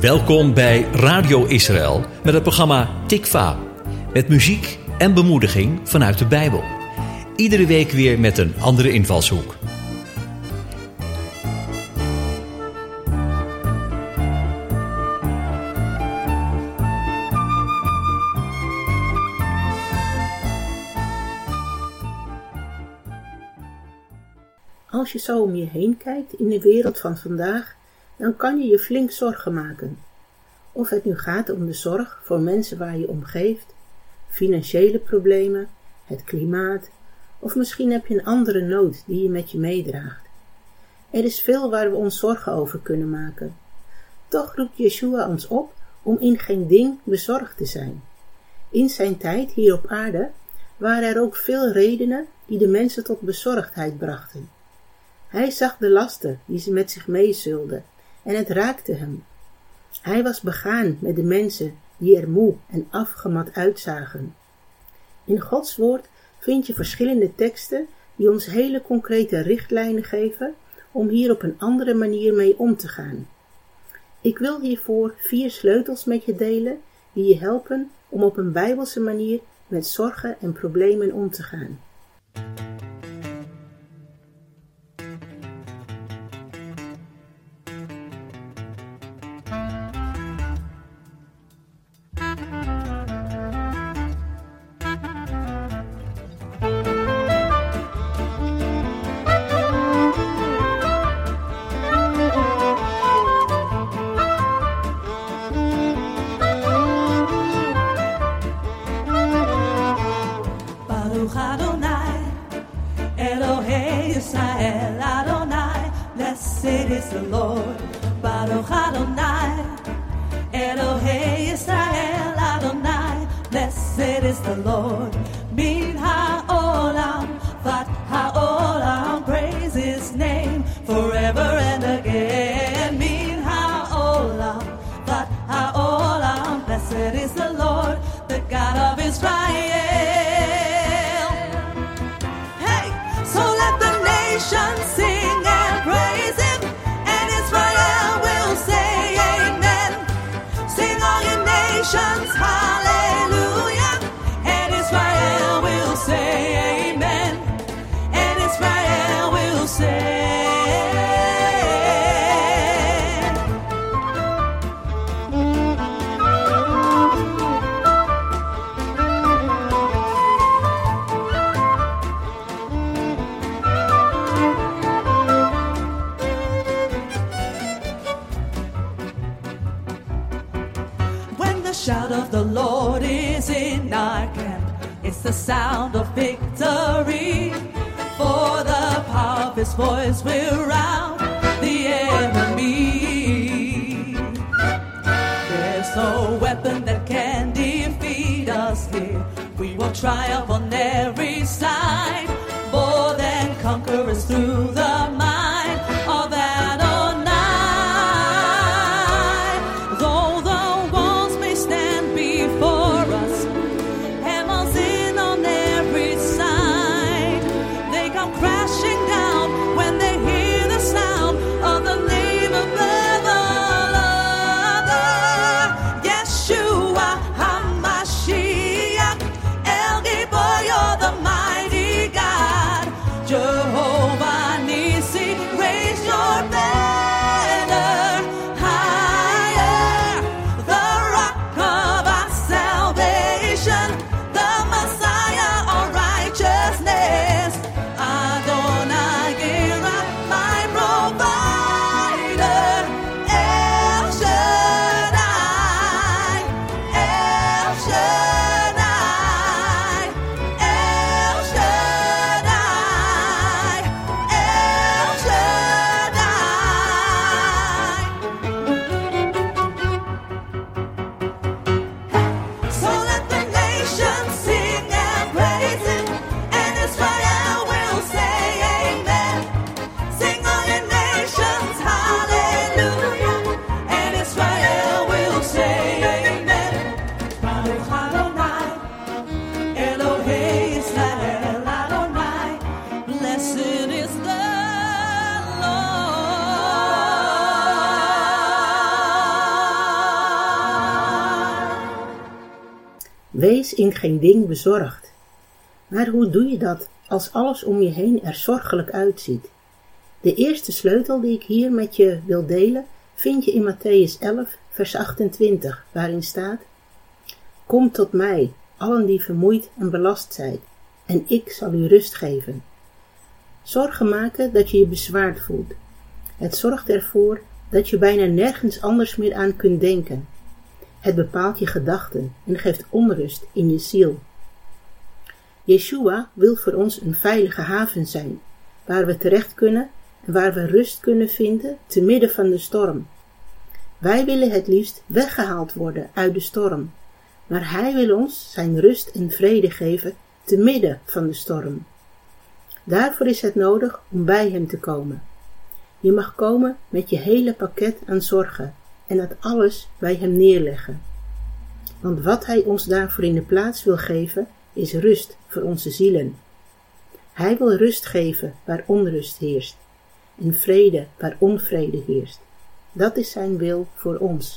Welkom bij Radio Israël met het programma Tikva. Met muziek en bemoediging vanuit de Bijbel. Iedere week weer met een andere invalshoek. Als je zo om je heen kijkt in de wereld van vandaag, dan kan je je flink zorgen maken. Of het nu gaat om de zorg voor mensen waar je om geeft, financiële problemen, het klimaat, of misschien heb je een andere nood die je met je meedraagt. Er is veel waar we ons zorgen over kunnen maken. Toch roept Yeshua ons op om in geen ding bezorgd te zijn. In zijn tijd hier op aarde waren er ook veel redenen die de mensen tot bezorgdheid brachten. Hij zag de lasten die ze met zich meezulden en het raakte hem. Hij was begaan met de mensen die er moe en afgemat uitzagen. In Gods woord vind je verschillende teksten die ons hele concrete richtlijnen geven om hier op een andere manier mee om te gaan. Ik wil hiervoor vier sleutels met je delen die je helpen om op een bijbelse manier met zorgen en problemen om te gaan. The Lord is in our camp, it's the sound of victory. For the power of his voice will rout the enemy. There's no weapon that can defeat us here. We will triumph on every side. More than conquerors through the Wees in geen ding bezorgd. Maar hoe doe je dat als alles om je heen er zorgelijk uitziet? De eerste sleutel die ik hier met je wil delen, vind je in Matthäus 11, vers 28, waarin staat: Kom tot mij, allen die vermoeid en belast zijn, en ik zal u rust geven. Zorgen maken dat je je bezwaard voelt. Het zorgt ervoor dat je bijna nergens anders meer aan kunt denken. Het bepaalt je gedachten en geeft onrust in je ziel. Yeshua wil voor ons een veilige haven zijn, waar we terecht kunnen en waar we rust kunnen vinden te midden van de storm. Wij willen het liefst weggehaald worden uit de storm, maar Hij wil ons zijn rust en vrede geven te midden van de storm. Daarvoor is het nodig om bij Hem te komen. Je mag komen met je hele pakket aan zorgen en dat alles bij Hem neerleggen. Want wat Hij ons daarvoor in de plaats wil geven, is rust voor onze zielen. Hij wil rust geven waar onrust heerst en vrede waar onvrede heerst. Dat is Zijn wil voor ons.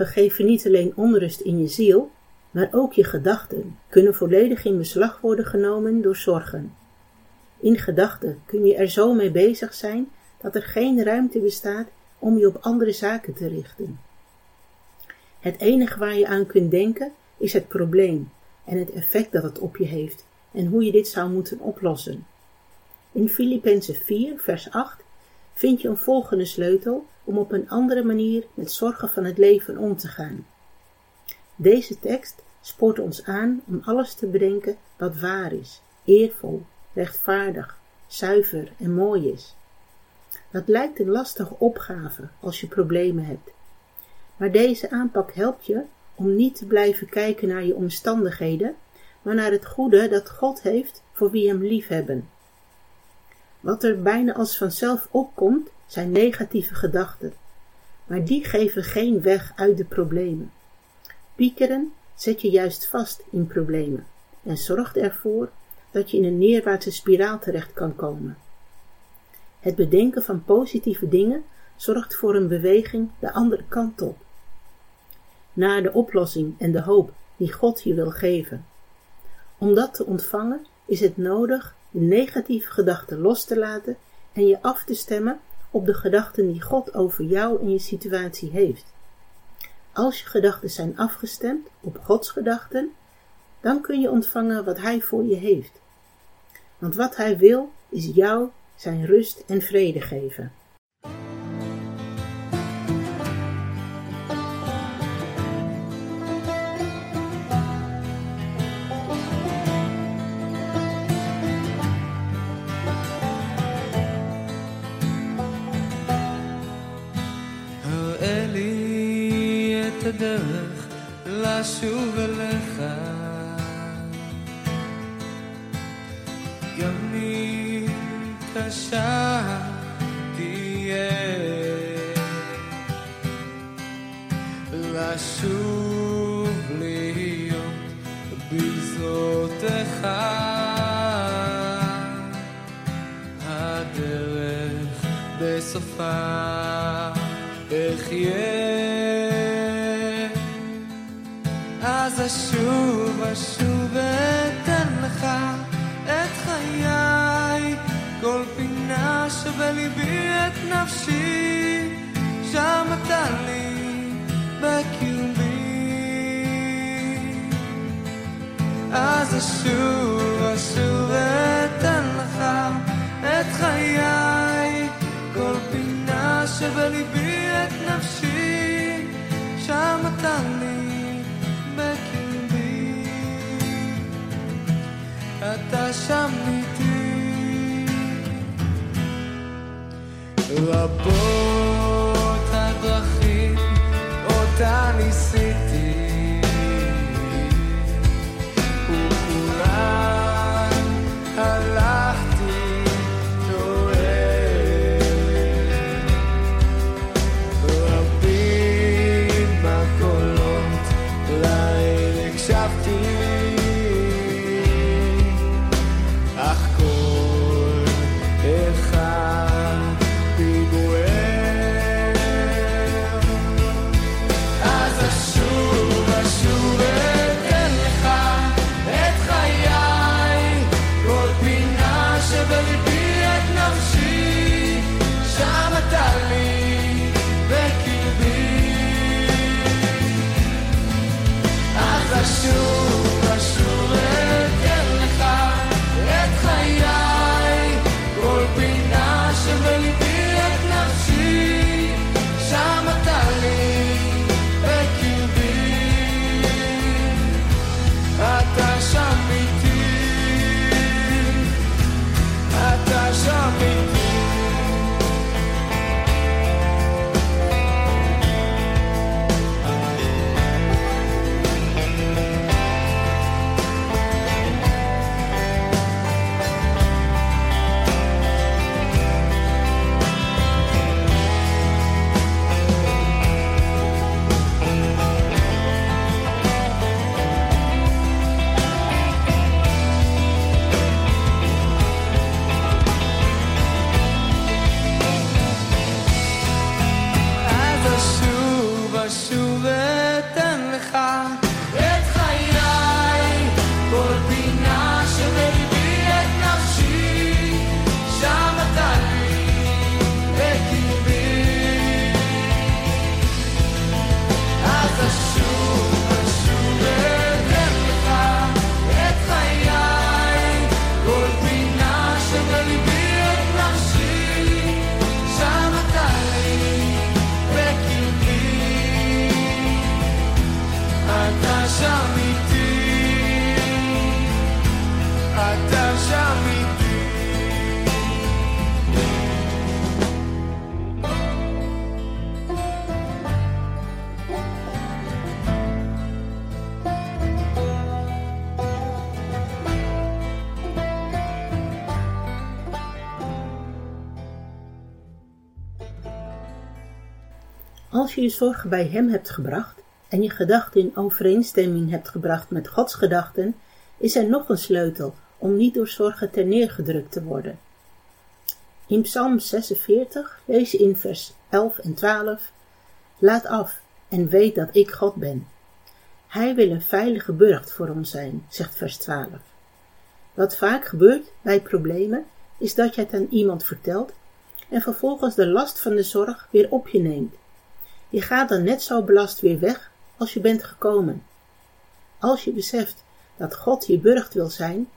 Zorgen geven niet alleen onrust in je ziel, maar ook je gedachten kunnen volledig in beslag worden genomen door zorgen. In gedachten kun je er zo mee bezig zijn dat er geen ruimte bestaat om je op andere zaken te richten. Het enige waar je aan kunt denken is het probleem en het effect dat het op je heeft en hoe je dit zou moeten oplossen. In Filippenzen 4, vers 8 vind je een volgende sleutel om op een andere manier met zorgen van het leven om te gaan. Deze tekst spoort ons aan om alles te bedenken wat waar is, eervol, rechtvaardig, zuiver en mooi is. Dat lijkt een lastige opgave als je problemen hebt. Maar deze aanpak helpt je om niet te blijven kijken naar je omstandigheden, maar naar het goede dat God heeft voor wie hem liefhebben. Wat er bijna als vanzelf opkomt, zijn negatieve gedachten, maar die geven geen weg uit de problemen. Piekeren zet je juist vast in problemen en zorgt ervoor dat je in een neerwaartse spiraal terecht kan komen. Het bedenken van positieve dingen zorgt voor een beweging de andere kant op, naar de oplossing en de hoop die God je wil geven. Om dat te ontvangen is het nodig de negatieve gedachten los te laten en je af te stemmen op de gedachten die God over jou en je situatie heeft. Als je gedachten zijn afgestemd op Gods gedachten, dan kun je ontvangen wat Hij voor je heeft. Want wat Hij wil, is jou zijn rust en vrede geven. הדרך לשוב אליך. גם אם קשה תהיה, לשוב להיות בגזרותיך. הדרך בסופה אחיה. אשוב, אשוב ואתן לך את חיי, כל פינה שבליבי את נפשי, שם אתה לי בקרבי. אז אשוב, אשוב ואתן לך את חיי, כל פינה שבליבי את נפשי, שם אתה לי אתה שם איתי, רבות הדרכים אותה ניסיתי. Als je je zorgen bij Hem hebt gebracht en je gedachten in overeenstemming hebt gebracht met Gods gedachten, is er nog een sleutel om niet door zorgen terneergedrukt te worden. In Psalm 46 lees je in vers 11 en 12: Laat af en weet dat ik God ben. Hij wil een veilige burcht voor ons zijn, zegt vers 12. Wat vaak gebeurt bij problemen, is dat je het aan iemand vertelt en vervolgens de last van de zorg weer op je neemt. Je gaat dan net zo belast weer weg als je bent gekomen. Als je beseft dat God je burcht wil zijn,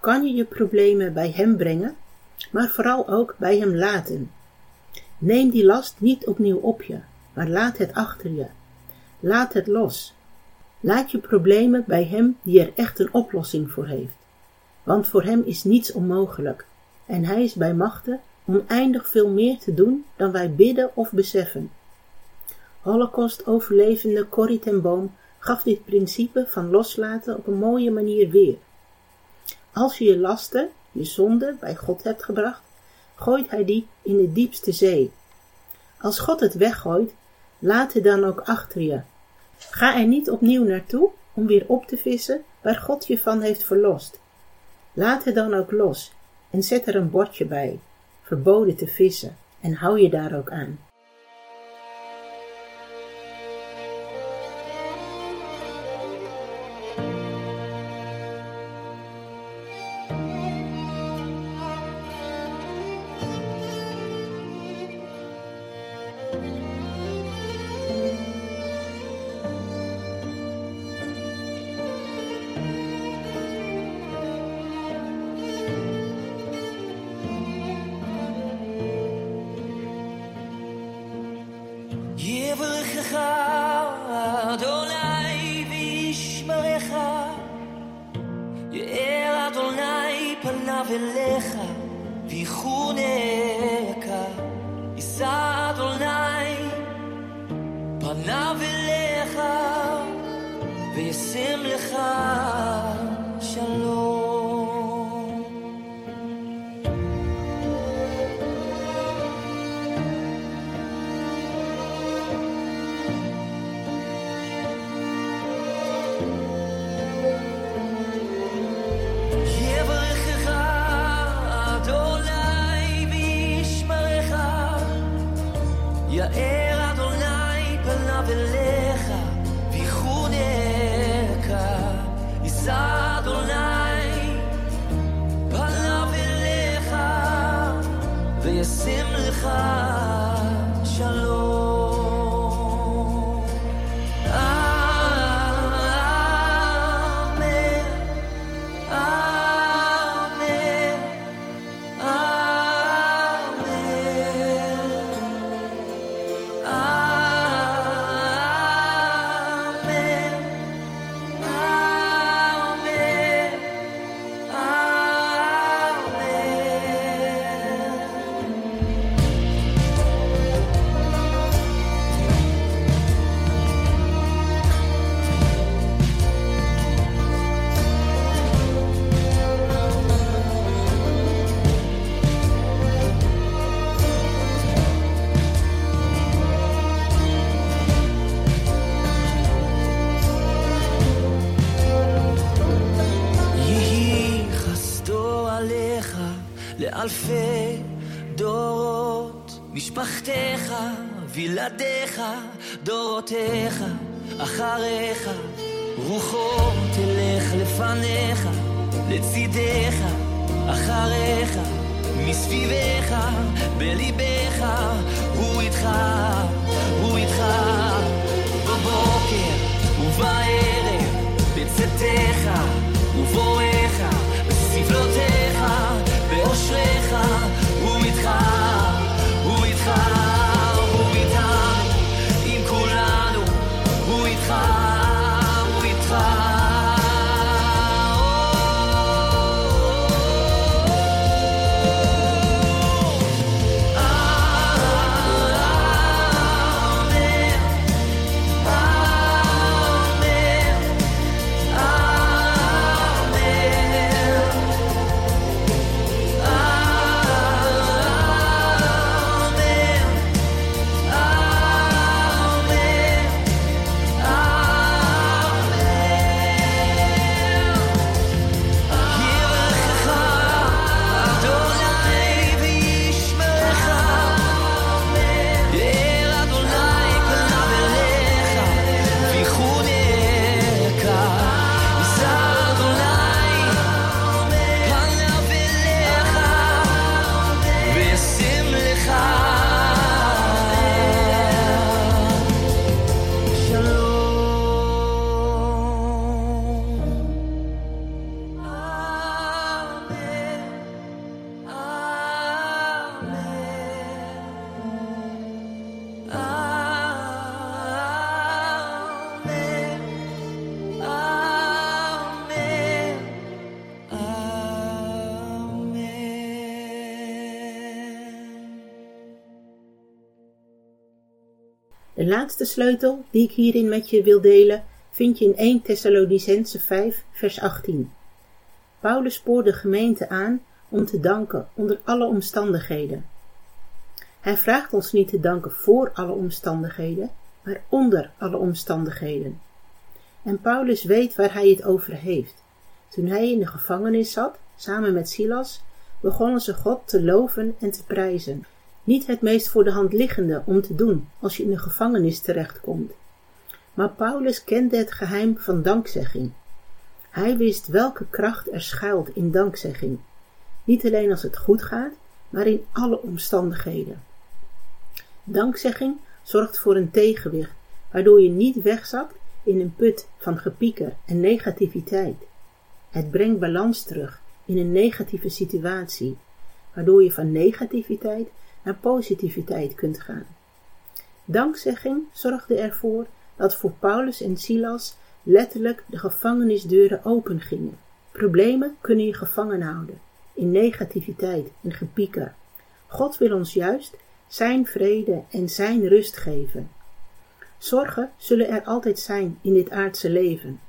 kan je je problemen bij Hem brengen, maar vooral ook bij Hem laten. Neem die last niet opnieuw op je, maar laat het achter je. Laat het los. Laat je problemen bij Hem die er echt een oplossing voor heeft. Want voor Hem is niets onmogelijk en Hij is bij machten oneindig veel meer te doen dan wij bidden of beseffen. Holocaust-overlevende Corrie ten Boom gaf dit principe van loslaten op een mooie manier weer. Als je je lasten, je zonde, bij God hebt gebracht, gooit Hij die in de diepste zee. Als God het weggooit, laat het dan ook achter je. Ga er niet opnieuw naartoe om weer op te vissen waar God je van heeft verlost. Laat het dan ook los en zet er een bordje bij, verboden te vissen, en hou je daar ook aan. פניו אליך ויחונך יישא אדוני פניו אליך וילדיך, דורותיך, אחריך, רוחו תלך לפניך, לצידך, אחריך, מסביבך, בליבך, הוא איתך, הוא איתך, בבוקר ובערב, בצאתך ובואך, בסבלותיך, De laatste sleutel die ik hierin met je wil delen vind je in 1 Thessalonicense 5 vers 18. Paulus spoort de gemeente aan om te danken onder alle omstandigheden. Hij vraagt ons niet te danken voor alle omstandigheden, maar onder alle omstandigheden. En Paulus weet waar hij het over heeft. Toen hij in de gevangenis zat, samen met Silas, begonnen ze God te loven en te prijzen. Niet het meest voor de hand liggende om te doen als je in de gevangenis terechtkomt. Maar Paulus kende het geheim van dankzegging. Hij wist welke kracht er schuilt in dankzegging. Niet alleen als het goed gaat, maar in alle omstandigheden. Dankzegging zorgt voor een tegenwicht, waardoor je niet wegzakt in een put van gepieker en negativiteit. Het brengt balans terug in een negatieve situatie, waardoor je van negativiteit naar positiviteit kunt gaan. Dankzegging zorgde ervoor dat voor Paulus en Silas letterlijk de gevangenisdeuren open gingen. Problemen kunnen je gevangen houden in negativiteit en gepieker. God wil ons juist zijn vrede en zijn rust geven. Zorgen zullen er altijd zijn in dit aardse leven.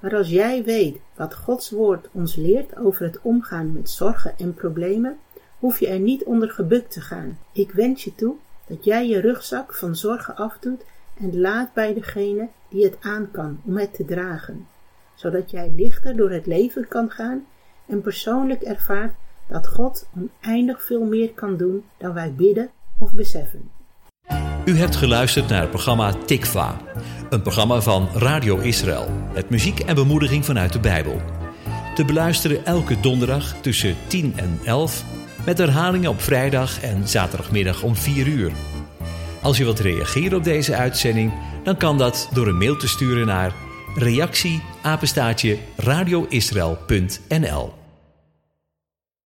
Maar als jij weet wat Gods woord ons leert over het omgaan met zorgen en problemen, hoef je er niet onder gebukt te gaan. Ik wens je toe dat jij je rugzak van zorgen afdoet en laat bij degene die het aan kan om het te dragen, zodat jij lichter door het leven kan gaan en persoonlijk ervaart dat God oneindig veel meer kan doen dan wij bidden of beseffen. U hebt geluisterd naar het programma Tikva, een programma van Radio Israël, met muziek en bemoediging vanuit de Bijbel. Te beluisteren elke donderdag tussen 10 en 11, met herhalingen op vrijdag en zaterdagmiddag om 4 uur. Als je wilt reageren op deze uitzending, dan kan dat door een mail te sturen naar reactie radioisrael.nl